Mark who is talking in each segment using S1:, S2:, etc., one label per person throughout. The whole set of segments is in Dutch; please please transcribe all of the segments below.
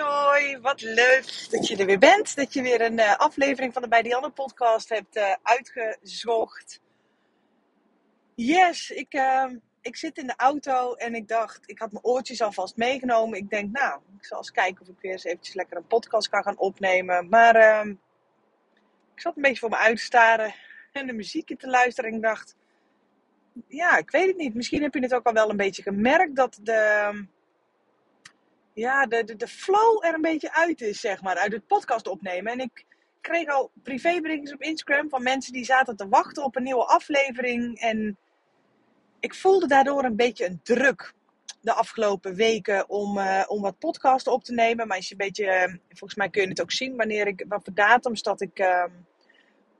S1: Hoi wat leuk dat je er weer bent. Dat je weer een uh, aflevering van de Bij die Andere podcast hebt uh, uitgezocht. Yes, ik, uh, ik zit in de auto en ik dacht, ik had mijn oortjes alvast meegenomen. Ik denk, nou, ik zal eens kijken of ik weer eens eventjes lekker een podcast kan gaan opnemen. Maar ehm, ik zat een beetje voor me uit te staren en de muziek te luisteren. En ik dacht, ja, ik weet het niet. Misschien heb je het ook al wel een beetje gemerkt dat de ja, de, de, de flow er een beetje uit is, zeg maar, uit het podcast opnemen. En ik kreeg al privéberichtjes op Instagram van mensen die zaten te wachten op een nieuwe aflevering. En ik voelde daardoor een beetje een druk de afgelopen weken om, uh, om wat podcasten op te nemen. Maar als je een beetje, uh, volgens mij kun je het ook zien wanneer ik, wat voor datums dat ik uh,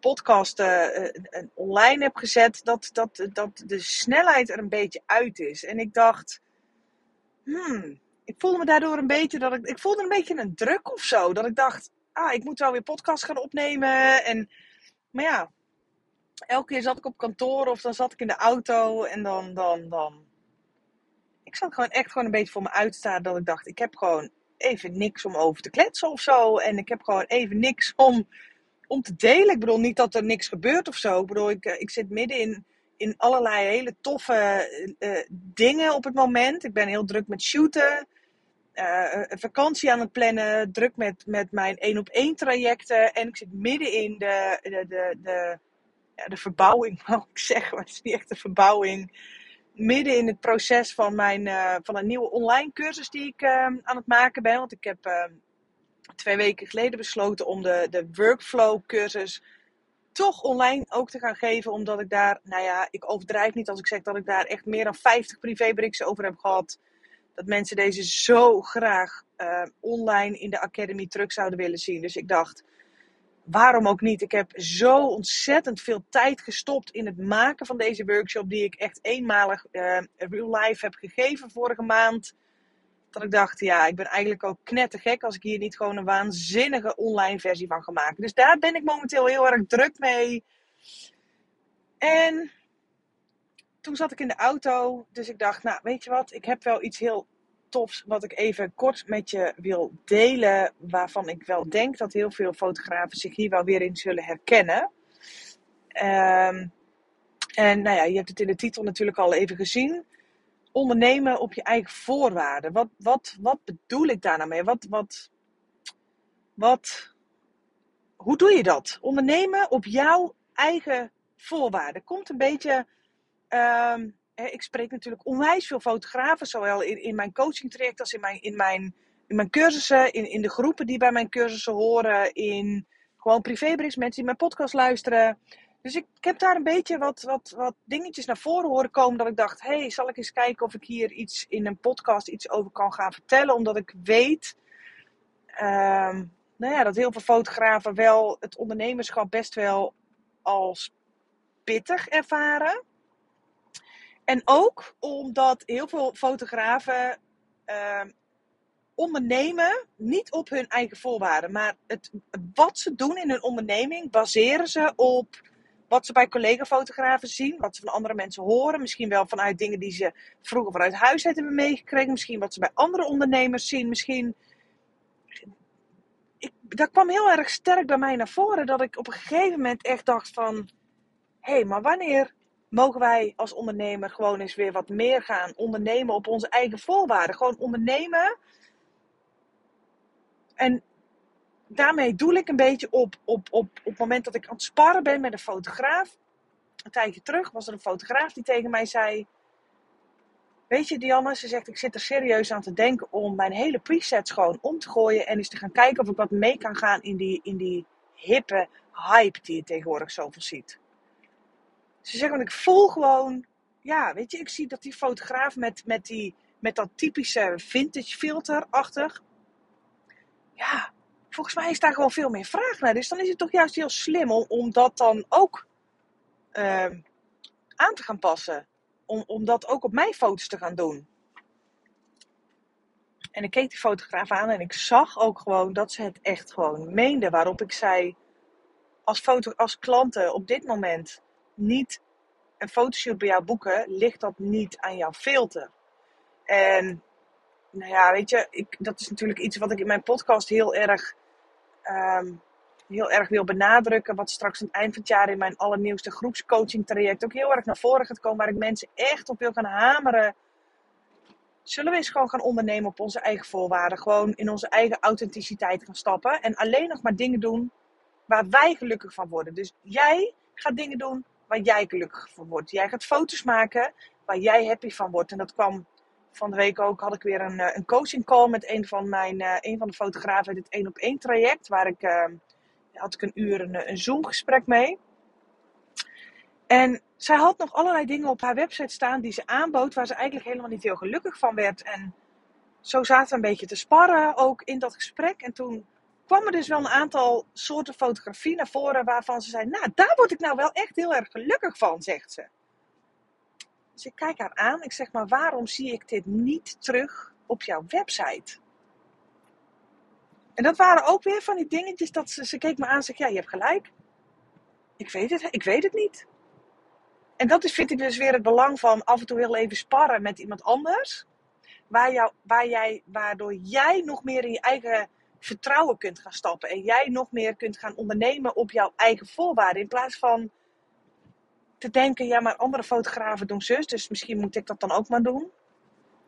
S1: podcasten uh, online heb gezet, dat, dat, dat de snelheid er een beetje uit is. En ik dacht, hmm, ik voelde me daardoor een beetje dat ik. Ik voelde een beetje een druk of zo. Dat ik dacht, ah, ik moet wel weer podcast gaan opnemen. En, maar ja, elke keer zat ik op kantoor of dan zat ik in de auto en dan, dan, dan. Ik zat gewoon echt gewoon een beetje voor me uit te staan dat ik dacht, ik heb gewoon even niks om over te kletsen of zo. En ik heb gewoon even niks om, om te delen. Ik bedoel niet dat er niks gebeurt of zo. Ik bedoel, ik, ik zit midden in in allerlei hele toffe uh, dingen op het moment. Ik ben heel druk met shooten. Uh, vakantie aan het plannen. Druk met, met mijn één op één trajecten. En ik zit midden in de, de, de, de, ja, de verbouwing, mag ik zeggen. Maar het is niet echt een verbouwing. Midden in het proces van, mijn, uh, van een nieuwe online cursus die ik aan het maken ben. Want ik heb twee weken geleden besloten om de, de workflow cursus toch online ook te gaan geven. Omdat ik daar, nou ja, ik overdrijf niet als ik zeg dat ik daar echt meer dan 50 privéberichten over heb gehad. Dat mensen deze zo graag uh, online in de Academy terug zouden willen zien. Dus ik dacht, waarom ook niet? Ik heb zo ontzettend veel tijd gestopt in het maken van deze workshop. Die ik echt eenmalig uh, real life heb gegeven vorige maand. Dat ik dacht, ja, ik ben eigenlijk ook knettergek als ik hier niet gewoon een waanzinnige online versie van ga maken. Dus daar ben ik momenteel heel erg druk mee. En toen zat ik in de auto, dus ik dacht, nou, weet je wat, ik heb wel iets heel tofs wat ik even kort met je wil delen, waarvan ik wel denk dat heel veel fotografen zich hier wel weer in zullen herkennen. Um, en nou ja, je hebt het in de titel natuurlijk al even gezien ondernemen op je eigen voorwaarden. Wat, wat, wat bedoel ik daar nou mee? Wat, wat, wat, hoe doe je dat? Ondernemen op jouw eigen voorwaarden. Komt een beetje. Um, ik spreek natuurlijk onwijs veel fotografen, zowel in, in mijn coaching traject als in mijn, in mijn, in mijn cursussen, in, in de groepen die bij mijn cursussen horen, in gewoon privéberichts, mensen die mijn podcast luisteren. Dus ik, heb daar een beetje wat, wat, wat dingetjes naar voren horen komen. Dat ik dacht, hé, hey, zal ik eens kijken of ik hier iets in een podcast iets over kan gaan vertellen. Omdat ik weet um, nou ja, dat heel veel fotografen wel het ondernemerschap best wel als pittig ervaren. En ook omdat heel veel fotografen uh, ondernemen niet op hun eigen voorwaarden. Maar het, wat ze doen in hun onderneming baseren ze op wat ze bij collega-fotografen zien, wat ze van andere mensen horen. Misschien wel vanuit dingen die ze vroeger vanuit huis hebben meegekregen. Misschien wat ze bij andere ondernemers zien. Misschien. Ik, dat kwam heel erg sterk bij mij naar voren. Dat ik op een gegeven moment echt dacht van... Hé, hey, maar wanneer mogen wij als ondernemer gewoon eens weer wat meer gaan ondernemen op onze eigen voorwaarden? Gewoon ondernemen. En daarmee doel ik een beetje op, op, op, op het moment dat ik aan het sparren ben met een fotograaf. Een tijdje terug was er een fotograaf die tegen mij zei: Weet je, Dianne, ze zegt: Ik zit er serieus aan te denken om mijn hele presets gewoon om te gooien. En eens te gaan kijken of ik wat mee kan gaan in die, in die hippe hype die je tegenwoordig zoveel ziet. Ze zegt: Want ik voel gewoon, ja, weet je, ik zie dat die fotograaf met, met, die, met dat typische vintage filter achter. Ja, volgens mij is daar gewoon veel meer vraag naar. Dus dan is het toch juist heel slim om, om dat dan ook uh, aan te gaan passen. Om, om dat ook op mijn foto's te gaan doen. En ik keek die fotograaf aan en ik zag ook gewoon dat ze het echt gewoon meende. Waarop ik zei, als, foto, als klanten op dit moment niet een fotoshoot bij jou boeken, ligt dat niet aan jouw filter. En nou ja, weet je, ik, dat is natuurlijk iets wat ik in mijn podcast heel erg, ehm, heel erg wil benadrukken. Wat straks aan het eind van het jaar in mijn allernieuwste groepscoaching traject ook heel erg naar voren gaat komen. Waar ik mensen echt op wil gaan hameren. Zullen we eens gewoon gaan ondernemen op onze eigen voorwaarden? Gewoon in onze eigen authenticiteit gaan stappen. En alleen nog maar dingen doen waar wij gelukkig van worden. Dus jij gaat dingen doen waar jij gelukkig van wordt. Jij gaat foto's maken waar jij happy van wordt. En dat kwam van de week ook, had ik weer een, een coaching call met een van, mijn, uh, een van de fotografen uit het 1 op 1 traject. Waar ik, uh, had ik een uur een, een Zoom gesprek mee. En zij had nog allerlei dingen op haar website staan die ze aanbood, waar ze eigenlijk helemaal niet heel gelukkig van werd. En zo zaten we een beetje te sparren ook in dat gesprek. En toen kwam er dus wel een aantal soorten fotografie naar voren waarvan ze zei: Nou, daar word ik nou wel echt heel erg gelukkig van, zegt ze. Dus ik kijk haar aan. Ik zeg maar, waarom zie ik dit niet terug op jouw website? En dat waren ook weer van die dingetjes dat ze, ze keek me aan en zei, ja, je hebt gelijk. Ik weet het, ik weet het niet. En dat is, vind ik dus weer het belang van af en toe heel even sparren met iemand anders. Waar jou, waar jij, waardoor jij nog meer in je eigen vertrouwen kunt gaan stappen. En jij nog meer kunt gaan ondernemen op jouw eigen voorwaarden. In plaats van te denken, ja, maar andere fotografen doen zus, dus misschien moet ik dat dan ook maar doen.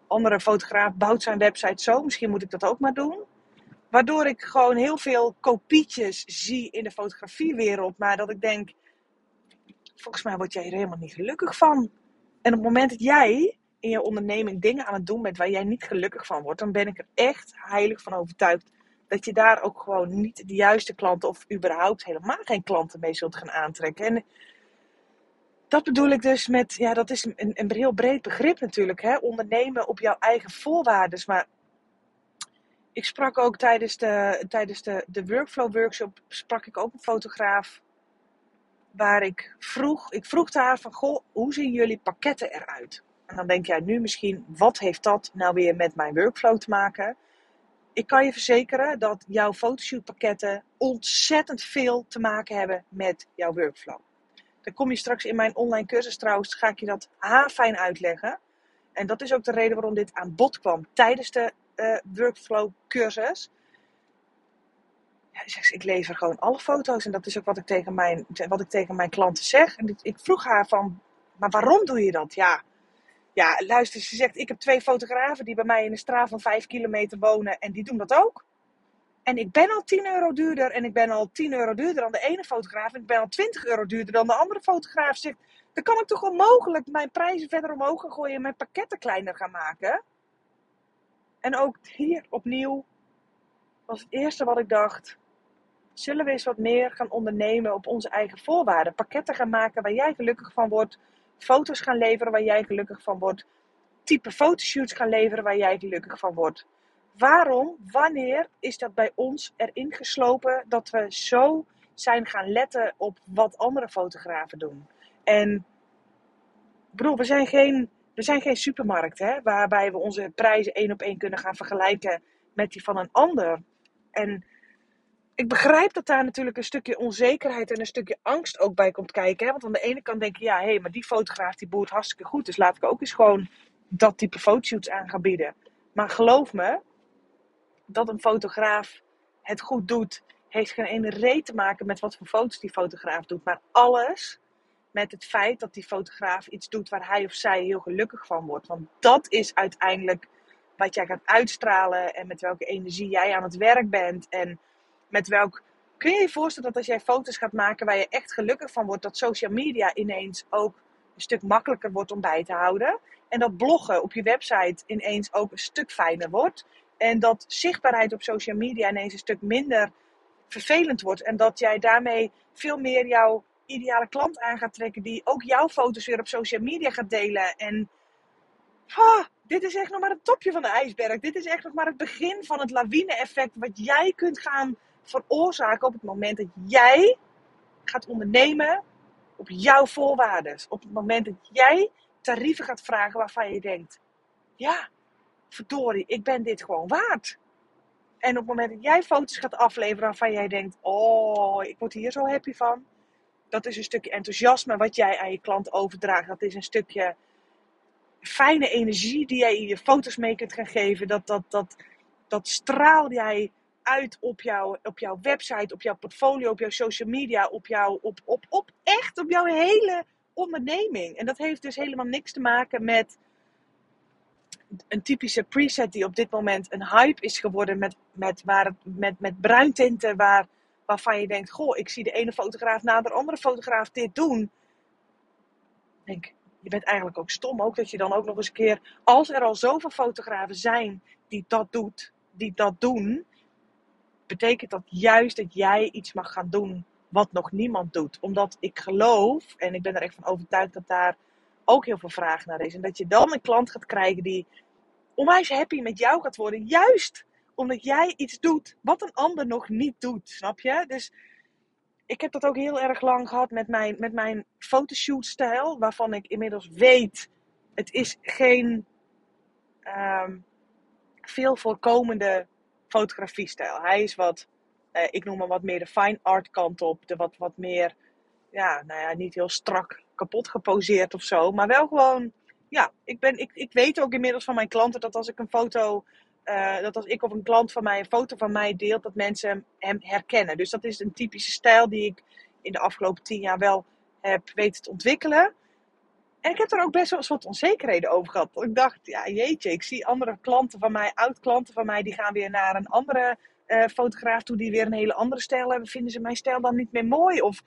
S1: Andere fotograaf bouwt zijn website zo, misschien moet ik dat ook maar doen. Waardoor ik gewoon heel veel kopietjes zie in de fotografiewereld, maar dat ik denk, volgens mij word jij er helemaal niet gelukkig van. En op het moment dat jij in je onderneming dingen aan het doen bent waar jij niet gelukkig van wordt, dan ben ik er echt heilig van overtuigd dat je daar ook gewoon niet de juiste klanten of überhaupt helemaal geen klanten mee zult gaan aantrekken. En dat bedoel ik dus met, ja, dat is een, een heel breed begrip natuurlijk, hè? ondernemen op jouw eigen voorwaarden. Maar ik sprak ook tijdens de, tijdens de, de workflow workshop, sprak ik ook een fotograaf waar ik vroeg, ik vroeg haar van, goh, hoe zien jullie pakketten eruit? En dan denk jij nu misschien, wat heeft dat nou weer met mijn workflow te maken? Ik kan je verzekeren dat jouw fotoshootpakketten ontzettend veel te maken hebben met jouw workflow. Dan kom je straks in mijn online cursus trouwens, ga ik je dat fijn uitleggen. En dat is ook de reden waarom dit aan bod kwam tijdens de uh, workflow cursus. Ik lever gewoon alle foto's en dat is ook wat ik tegen mijn, wat ik tegen mijn klanten zeg. En ik vroeg haar van, maar waarom doe je dat? Ja, ja, luister, ze zegt, ik heb twee fotografen die bij mij in een straat van 5 kilometer wonen en die doen dat ook. En ik ben al 10 euro duurder en ik ben al 10 euro duurder dan de ene fotograaf en ik ben al 20 euro duurder dan de andere fotograaf. Zegt, dan kan ik toch onmogelijk mijn prijzen verder omhoog gaan gooien en mijn pakketten kleiner gaan maken. En ook hier opnieuw was het eerste wat ik dacht. Zullen we eens wat meer gaan ondernemen op onze eigen voorwaarden? Pakketten gaan maken waar jij gelukkig van wordt. Foto's gaan leveren waar jij gelukkig van wordt. Type fotoshoots gaan leveren waar jij gelukkig van wordt. Waarom, wanneer is dat bij ons erin geslopen dat we zo zijn gaan letten op wat andere fotografen doen? En bedoel, we zijn geen, we zijn geen supermarkt hè, waarbij we onze prijzen één op één kunnen gaan vergelijken met die van een ander. En ik begrijp dat daar natuurlijk een stukje onzekerheid en een stukje angst ook bij komt kijken. Hè? Want aan de ene kant denk je, ja, hé, hey, maar die fotograaf die boert hartstikke goed. Dus laat ik ook eens gewoon dat type fotoshoots aan gaan bieden. Maar geloof me, dat een fotograaf het goed doet, heeft geen ene reet te maken met wat voor foto's die fotograaf doet. Maar alles met het feit dat die fotograaf iets doet waar hij of zij heel gelukkig van wordt. Want dat is uiteindelijk wat jij gaat uitstralen en met welke energie jij aan het werk bent. En met welk. Kun je je voorstellen dat als jij foto's gaat maken waar je echt gelukkig van wordt, dat social media ineens ook een stuk makkelijker wordt om bij te houden. En dat bloggen op je website ineens ook een stuk fijner wordt. En dat zichtbaarheid op social media ineens een stuk minder vervelend wordt. En dat jij daarmee veel meer jouw ideale klant aan gaat trekken. Die ook jouw foto's weer op social media gaat delen. En ah, dit is echt nog maar het topje van de ijsberg. Dit is echt nog maar het begin van het lawine-effect. Wat jij kunt gaan veroorzaken op het moment dat jij gaat ondernemen op jouw voorwaarden. Op het moment dat jij tarieven gaat vragen waarvan je denkt: ja, verdorie, ik ben dit gewoon waard. En op het moment dat jij foto's gaat afleveren waarvan jij denkt, oh, ik word hier zo happy van. Dat is een stukje enthousiasme wat jij aan je klant overdraagt. Dat is een stukje fijne energie die jij in je foto's mee kunt gaan geven, dat, dat, dat, dat straal jij uit op, jou, op jouw website, op jouw portfolio, op jouw social media, op jouw, op, op, op echt op jouw hele onderneming. En dat heeft dus helemaal niks te maken met een typische preset die op dit moment een hype is geworden met, met, waar met, met bruintinten waar, waarvan je denkt, goh, ik zie de ene fotograaf na de andere fotograaf dit doen. denk, je bent eigenlijk ook stom. Ook dat je dan ook nog eens een keer, als er al zoveel fotografen zijn die dat, doet, die dat doen, betekent dat juist dat jij iets mag gaan doen wat nog niemand doet. Omdat ik geloof, en ik ben er echt van overtuigd dat daar ook heel veel vraag naar is. En dat je dan een klant gaat krijgen die onwijs happy met jou gaat worden. Juist omdat jij iets doet wat een ander nog niet doet. Snap je? Dus ik heb dat ook heel erg lang gehad met mijn, met mijn fotoshoot-stijl. Waarvan ik inmiddels weet, het is geen um, veel voorkomende fotografie-stijl. Hij is wat, eh, ik noem hem wat meer de fine art kant op. De wat, wat meer, ja, nou ja, niet heel strak kapot geposeerd of zo. Maar wel gewoon, ja, ik, ben, ik, ik weet ook inmiddels van mijn klanten dat als ik een foto, uh, dat als ik of een klant van mij een foto van mij deelt, dat mensen hem herkennen. Dus dat is een typische stijl die ik in de afgelopen tien jaar wel heb weten te ontwikkelen. En ik heb er ook best wel een soort onzekerheden over gehad. Ik dacht, ja jeetje, ik zie andere klanten van mij, oud-klanten van mij, die gaan weer naar een andere uh, fotograaf toe, die weer een hele andere stijl hebben. Vinden ze mijn stijl dan niet meer mooi? Of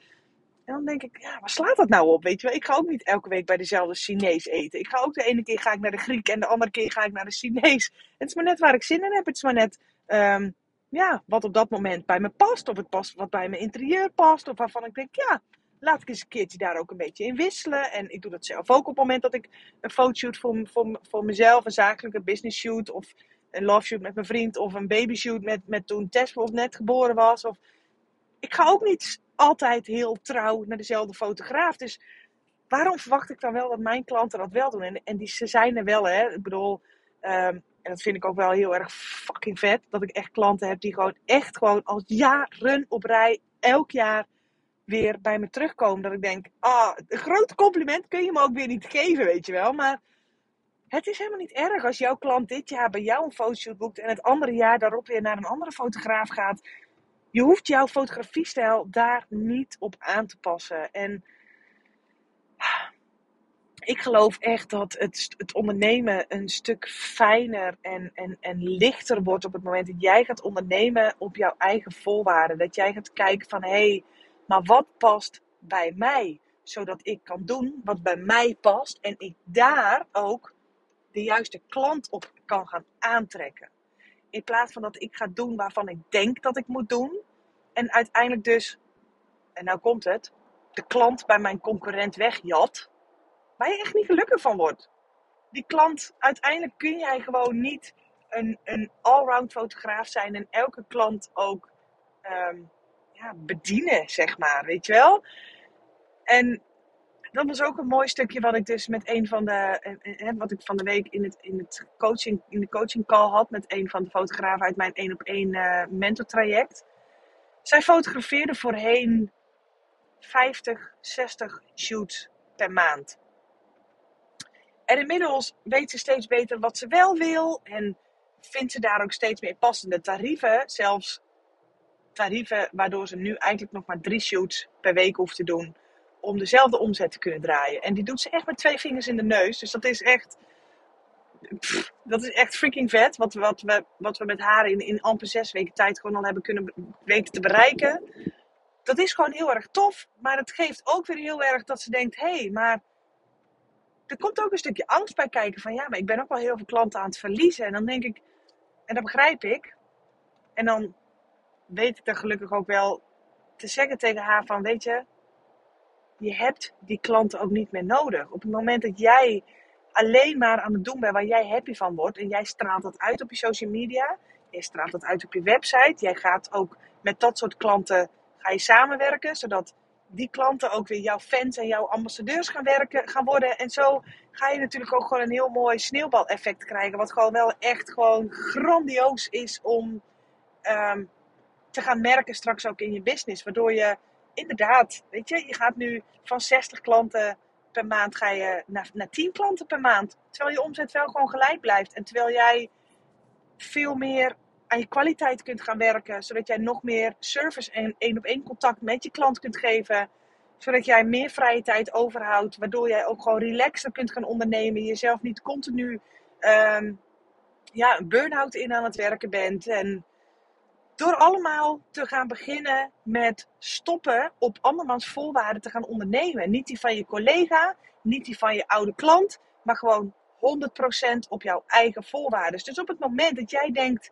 S1: en dan denk ik, ja, waar slaat dat nou op? Weet je wel, ik ga ook niet elke week bij dezelfde Chinees eten. Ik ga ook de ene keer ga ik naar de Griek en de andere keer ga ik naar de Chinees. Het is maar net waar ik zin in heb. Het is maar net um, ja, wat op dat moment bij me past. Of het past wat bij mijn interieur past. Of waarvan ik denk, ja, laat ik eens een keertje daar ook een beetje in wisselen. En ik doe dat zelf ook op het moment dat ik een fotoshoot voor, voor, voor mezelf, een zakelijke business shoot. Of een love shoot met mijn vriend. Of een baby shoot met, met toen Tess net geboren was. Of, ik ga ook niet altijd heel trouw naar dezelfde fotograaf. Dus waarom verwacht ik dan wel dat mijn klanten dat wel doen? En, en die, ze zijn er wel, hè. Ik bedoel, um, en dat vind ik ook wel heel erg fucking vet. Dat ik echt klanten heb die gewoon echt gewoon al jaren op rij, elk jaar weer bij me terugkomen. Dat ik denk, ah, een groot compliment kun je me ook weer niet geven, weet je wel. Maar het is helemaal niet erg als jouw klant dit jaar bij jou een fotoshoot boekt en het andere jaar daarop weer naar een andere fotograaf gaat. Je hoeft jouw fotografiestijl daar niet op aan te passen. En ik geloof echt dat het, het ondernemen een stuk fijner en, en, en lichter wordt op het moment dat jij gaat ondernemen op jouw eigen voorwaarden. Dat jij gaat kijken van hé, hey, maar wat past bij mij? Zodat ik kan doen wat bij mij past en ik daar ook de juiste klant op kan gaan aantrekken. In plaats van dat ik ga doen waarvan ik denk dat ik moet doen. En uiteindelijk dus, en nou komt het, de klant bij mijn concurrent wegjat. Waar je echt niet gelukkig van wordt. Die klant, uiteindelijk kun jij gewoon niet een, een allround fotograaf zijn en elke klant ook um, bedienen, zeg maar. Weet je wel? En dat was ook een mooi stukje wat ik dus met een van de, eh, eh, wat ik van de week in, het, in, het coaching, in de coaching call had met een van de fotografen uit mijn één op één uh, mentortraject. Zij fotografeerde voorheen 50, 60 shoots per maand. En inmiddels weet ze steeds beter wat ze wel wil en vindt ze daar ook steeds meer passende tarieven. Zelfs tarieven waardoor ze nu eigenlijk nog maar drie shoots per week hoeft te doen om dezelfde omzet te kunnen draaien. En die doet ze echt met twee vingers in de neus. Dus dat is echt, dat is echt freaking vet. Wat, wat, we, wat we met haar in, in amper zes weken tijd gewoon al hebben kunnen weten te bereiken. Dat is gewoon heel erg tof. Maar het geeft ook weer heel erg dat ze denkt: hé, hey, maar er komt ook een stukje angst bij kijken. Van ja, maar ik ben ook wel heel veel klanten aan het verliezen. En dan denk ik, en dat begrijp ik. En dan weet ik er gelukkig ook wel te zeggen tegen haar van, weet je, je hebt die klanten ook niet meer nodig. Op het moment dat jij alleen maar aan het doen bent waar jij happy van wordt en jij straalt dat uit op je social media, je straalt dat uit op je website, jij gaat ook met dat soort klanten ga je samenwerken, zodat die klanten ook weer jouw fans en jouw ambassadeurs gaan, werken, gaan worden. En zo ga je natuurlijk ook gewoon een heel mooi sneeuwbaleffect krijgen. Wat gewoon wel echt gewoon grandioos is om um, te gaan merken straks ook in je business. Waardoor je inderdaad, weet je, je gaat nu van 60 klanten per maand ga je naar, naar 10 klanten per maand. Terwijl je omzet wel gewoon gelijk blijft. En terwijl jij veel meer aan je kwaliteit kunt gaan werken. Zodat jij nog meer service en één op één contact met je klant kunt geven. Zodat jij meer vrije tijd overhoudt. Waardoor jij ook gewoon relaxer kunt gaan ondernemen. Jezelf niet continu um, ja, een burn-out in aan het werken bent. En door allemaal te gaan beginnen met stoppen op andermans voorwaarden te gaan ondernemen. Niet die van je collega, niet die van je oude klant, maar gewoon 100% op jouw eigen voorwaarden. Dus op het moment dat jij denkt,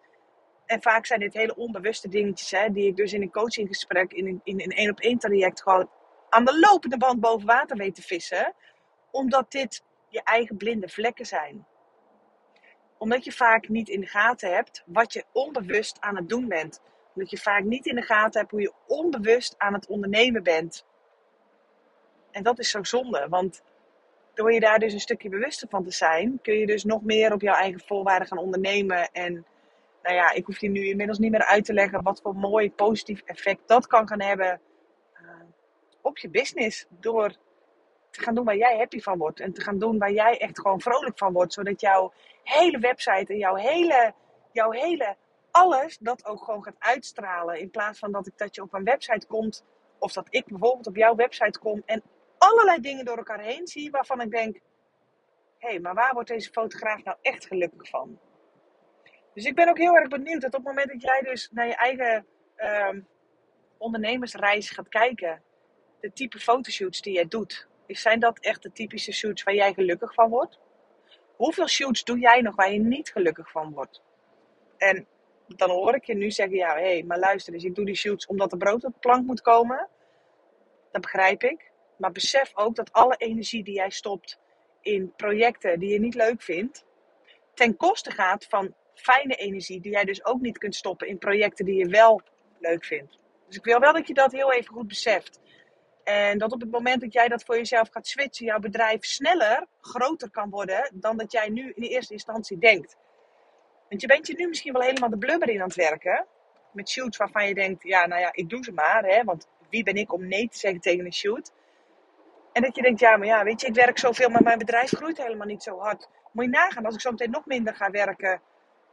S1: en vaak zijn dit hele onbewuste dingetjes, hè, die ik dus in een coachinggesprek, in een, in een één op één traject gewoon aan de lopende band boven water weet te vissen. Omdat dit je eigen blinde vlekken zijn omdat je vaak niet in de gaten hebt wat je onbewust aan het doen bent. Omdat je vaak niet in de gaten hebt hoe je onbewust aan het ondernemen bent. En dat is zo zonde, want door je daar dus een stukje bewuster van te zijn, kun je dus nog meer op jouw eigen voorwaarden gaan ondernemen. En nou ja, ik hoef je nu inmiddels niet meer uit te leggen wat voor mooi positief effect dat kan gaan hebben uh, op je business. Door te gaan doen waar jij happy van wordt. En te gaan doen waar jij echt gewoon vrolijk van wordt. Zodat jouw hele website en jouw hele, jouw hele alles dat ook gewoon gaat uitstralen. In plaats van dat, ik, dat je op een website komt. Of dat ik bijvoorbeeld op jouw website kom. En allerlei dingen door elkaar heen zie. Waarvan ik denk. Hé, hey, maar waar wordt deze fotograaf nou echt gelukkig van? Dus ik ben ook heel erg benieuwd dat op het moment dat jij dus naar je eigen uh, ondernemersreis gaat kijken. De type fotoshoots die jij doet zijn dat echt de typische shoots waar jij gelukkig van wordt? Hoeveel shoots doe jij nog waar je niet gelukkig van wordt? En dan hoor ik je nu zeggen, ja, hé, hey, maar luister eens, ik doe die shoots omdat er brood op de plank moet komen. Dat begrijp ik. Maar besef ook dat alle energie die jij stopt in projecten die je niet leuk vindt, ten koste gaat van fijne energie die jij dus ook niet kunt stoppen in projecten die je wel leuk vindt. Dus ik wil wel dat je dat heel even goed beseft. En dat op het moment dat jij dat voor jezelf gaat switchen, jouw bedrijf sneller groter kan worden dan dat jij nu in de eerste instantie denkt. Want je bent je nu misschien wel helemaal de blubber in aan het werken. Met shoots waarvan je denkt, ja, nou ja, ik doe ze maar. Hè, want wie ben ik om nee te zeggen tegen een shoot? En dat je denkt, ja, maar ja, weet je, ik werk zoveel, maar mijn bedrijf groeit helemaal niet zo hard. Moet je nagaan als ik zo meteen nog minder ga werken.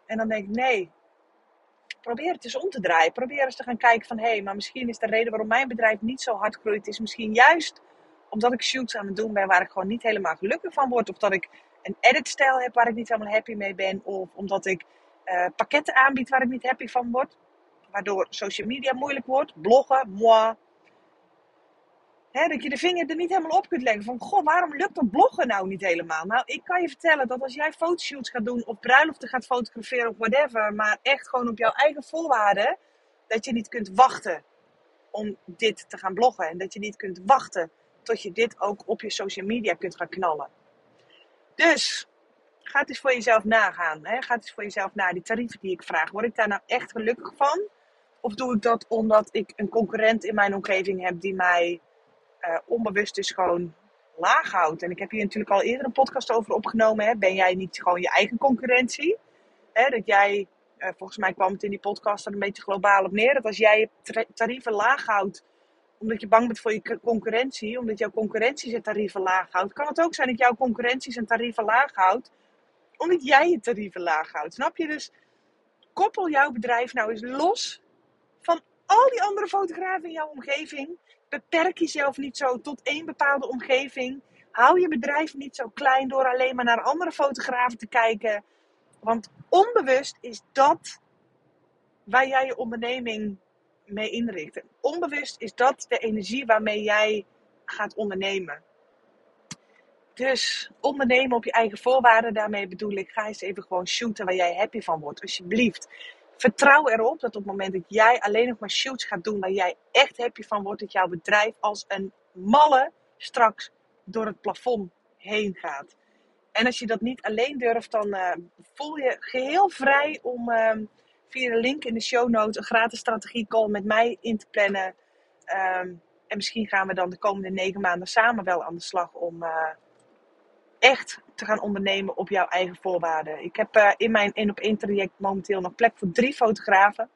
S1: En dan denk ik, nee, probeer het eens om te draaien. Probeer eens te gaan kijken van, hé, hey, maar misschien is de reden waarom mijn bedrijf niet zo hard groeit, is misschien juist omdat ik shoots aan het doen ben waar ik gewoon niet helemaal gelukkig van word. Of dat ik een editstijl heb waar ik niet helemaal happy mee ben. Of omdat ik uh, pakketten aanbied waar ik niet happy van word. Waardoor social media moeilijk wordt. Bloggen, moi, Hè, dat je de vinger er niet helemaal op kunt leggen. Van, goh, waarom lukt dat bloggen nou niet helemaal? Nou, ik kan je vertellen dat als jij fotoshoots gaat doen, of bruiloften gaat fotograferen, of whatever, maar echt gewoon op jouw eigen voorwaarden, dat je niet kunt wachten om dit te gaan bloggen. En dat je niet kunt wachten tot je dit ook op je social media kunt gaan knallen. Dus, ga het eens voor jezelf nagaan. Hè? Ga het eens voor jezelf na, die tarieven die ik vraag. Word ik daar nou echt gelukkig van? Of doe ik dat omdat ik een concurrent in mijn omgeving heb die mij uh, onbewust dus gewoon laag houdt. En ik heb hier natuurlijk al eerder een podcast over opgenomen. Hè. Ben jij niet gewoon je eigen concurrentie? Hè, dat jij, uh, volgens mij kwam het in die podcast er een beetje globaal op neer. Dat als jij je tarieven laag houdt, omdat je bang bent voor je concurrentie, omdat jouw concurrentie zijn tarieven laag houdt, kan het ook zijn dat jouw concurrentie zijn tarieven laag houdt, omdat jij je tarieven laag houdt. Snap je? Dus koppel jouw bedrijf nou eens los van al die andere fotografen in jouw omgeving beperk jezelf niet zo tot één bepaalde omgeving. Hou je bedrijf niet zo klein door alleen maar naar andere fotografen te kijken. Want onbewust is dat waar jij je onderneming mee inricht. Onbewust is dat de energie waarmee jij gaat ondernemen. Dus ondernemen op je eigen voorwaarden, daarmee bedoel ik, ga eens even gewoon shooten waar jij happy van wordt, alsjeblieft. Vertrouw erop dat op het moment dat jij alleen nog maar shoots gaat doen waar jij echt happy van wordt, dat jouw bedrijf als een malle straks door het plafond heen gaat. En als je dat niet alleen durft, dan uh, voel je geheel vrij om uh, via de link in de show notes een gratis strategie call met mij in te plannen. Um, en misschien gaan we dan de komende negen maanden samen wel aan de slag om uh, echt te gaan ondernemen op jouw eigen voorwaarden. Ik heb uh, in mijn 1 op 1 traject momenteel nog plek voor drie fotografen.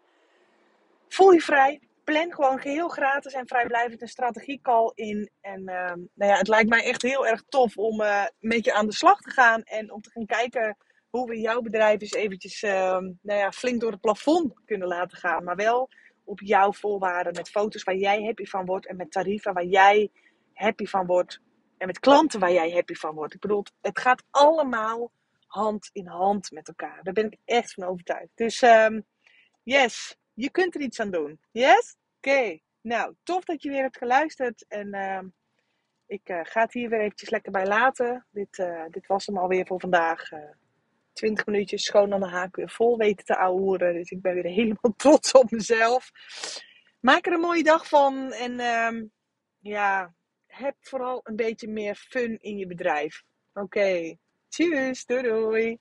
S1: Voel je vrij, plan gewoon geheel gratis en vrijblijvend een strategiecall in. En ehm, nou ja, het lijkt mij echt heel erg tof om uh, met je aan de slag te gaan. En om te gaan kijken hoe we jouw bedrijf eens eventjes ehm, nou ja, flink door het plafond kunnen laten gaan. Maar wel op jouw voorwaarden. Met foto's waar jij happy van wordt. En met tarieven waar jij happy van wordt. En met klanten waar jij happy van wordt. Ik bedoel, het gaat allemaal hand in hand met elkaar. Daar ben ik echt van overtuigd. Dus um, yes, je kunt er iets aan doen. Yes? Oké. Nou, tof dat je weer hebt geluisterd. En uh, ik uh, ga het hier weer eventjes lekker bij laten. Dit, uh, dit was hem alweer voor vandaag. 20 minuutjes schoon aan de haak weer vol weten te ouwen. Dus ik ben weer helemaal trots op mezelf. Maak er een mooie dag van. En uh, ja, heb vooral een beetje meer fun in je bedrijf. Oké. Okay. Tjus. Doei doei.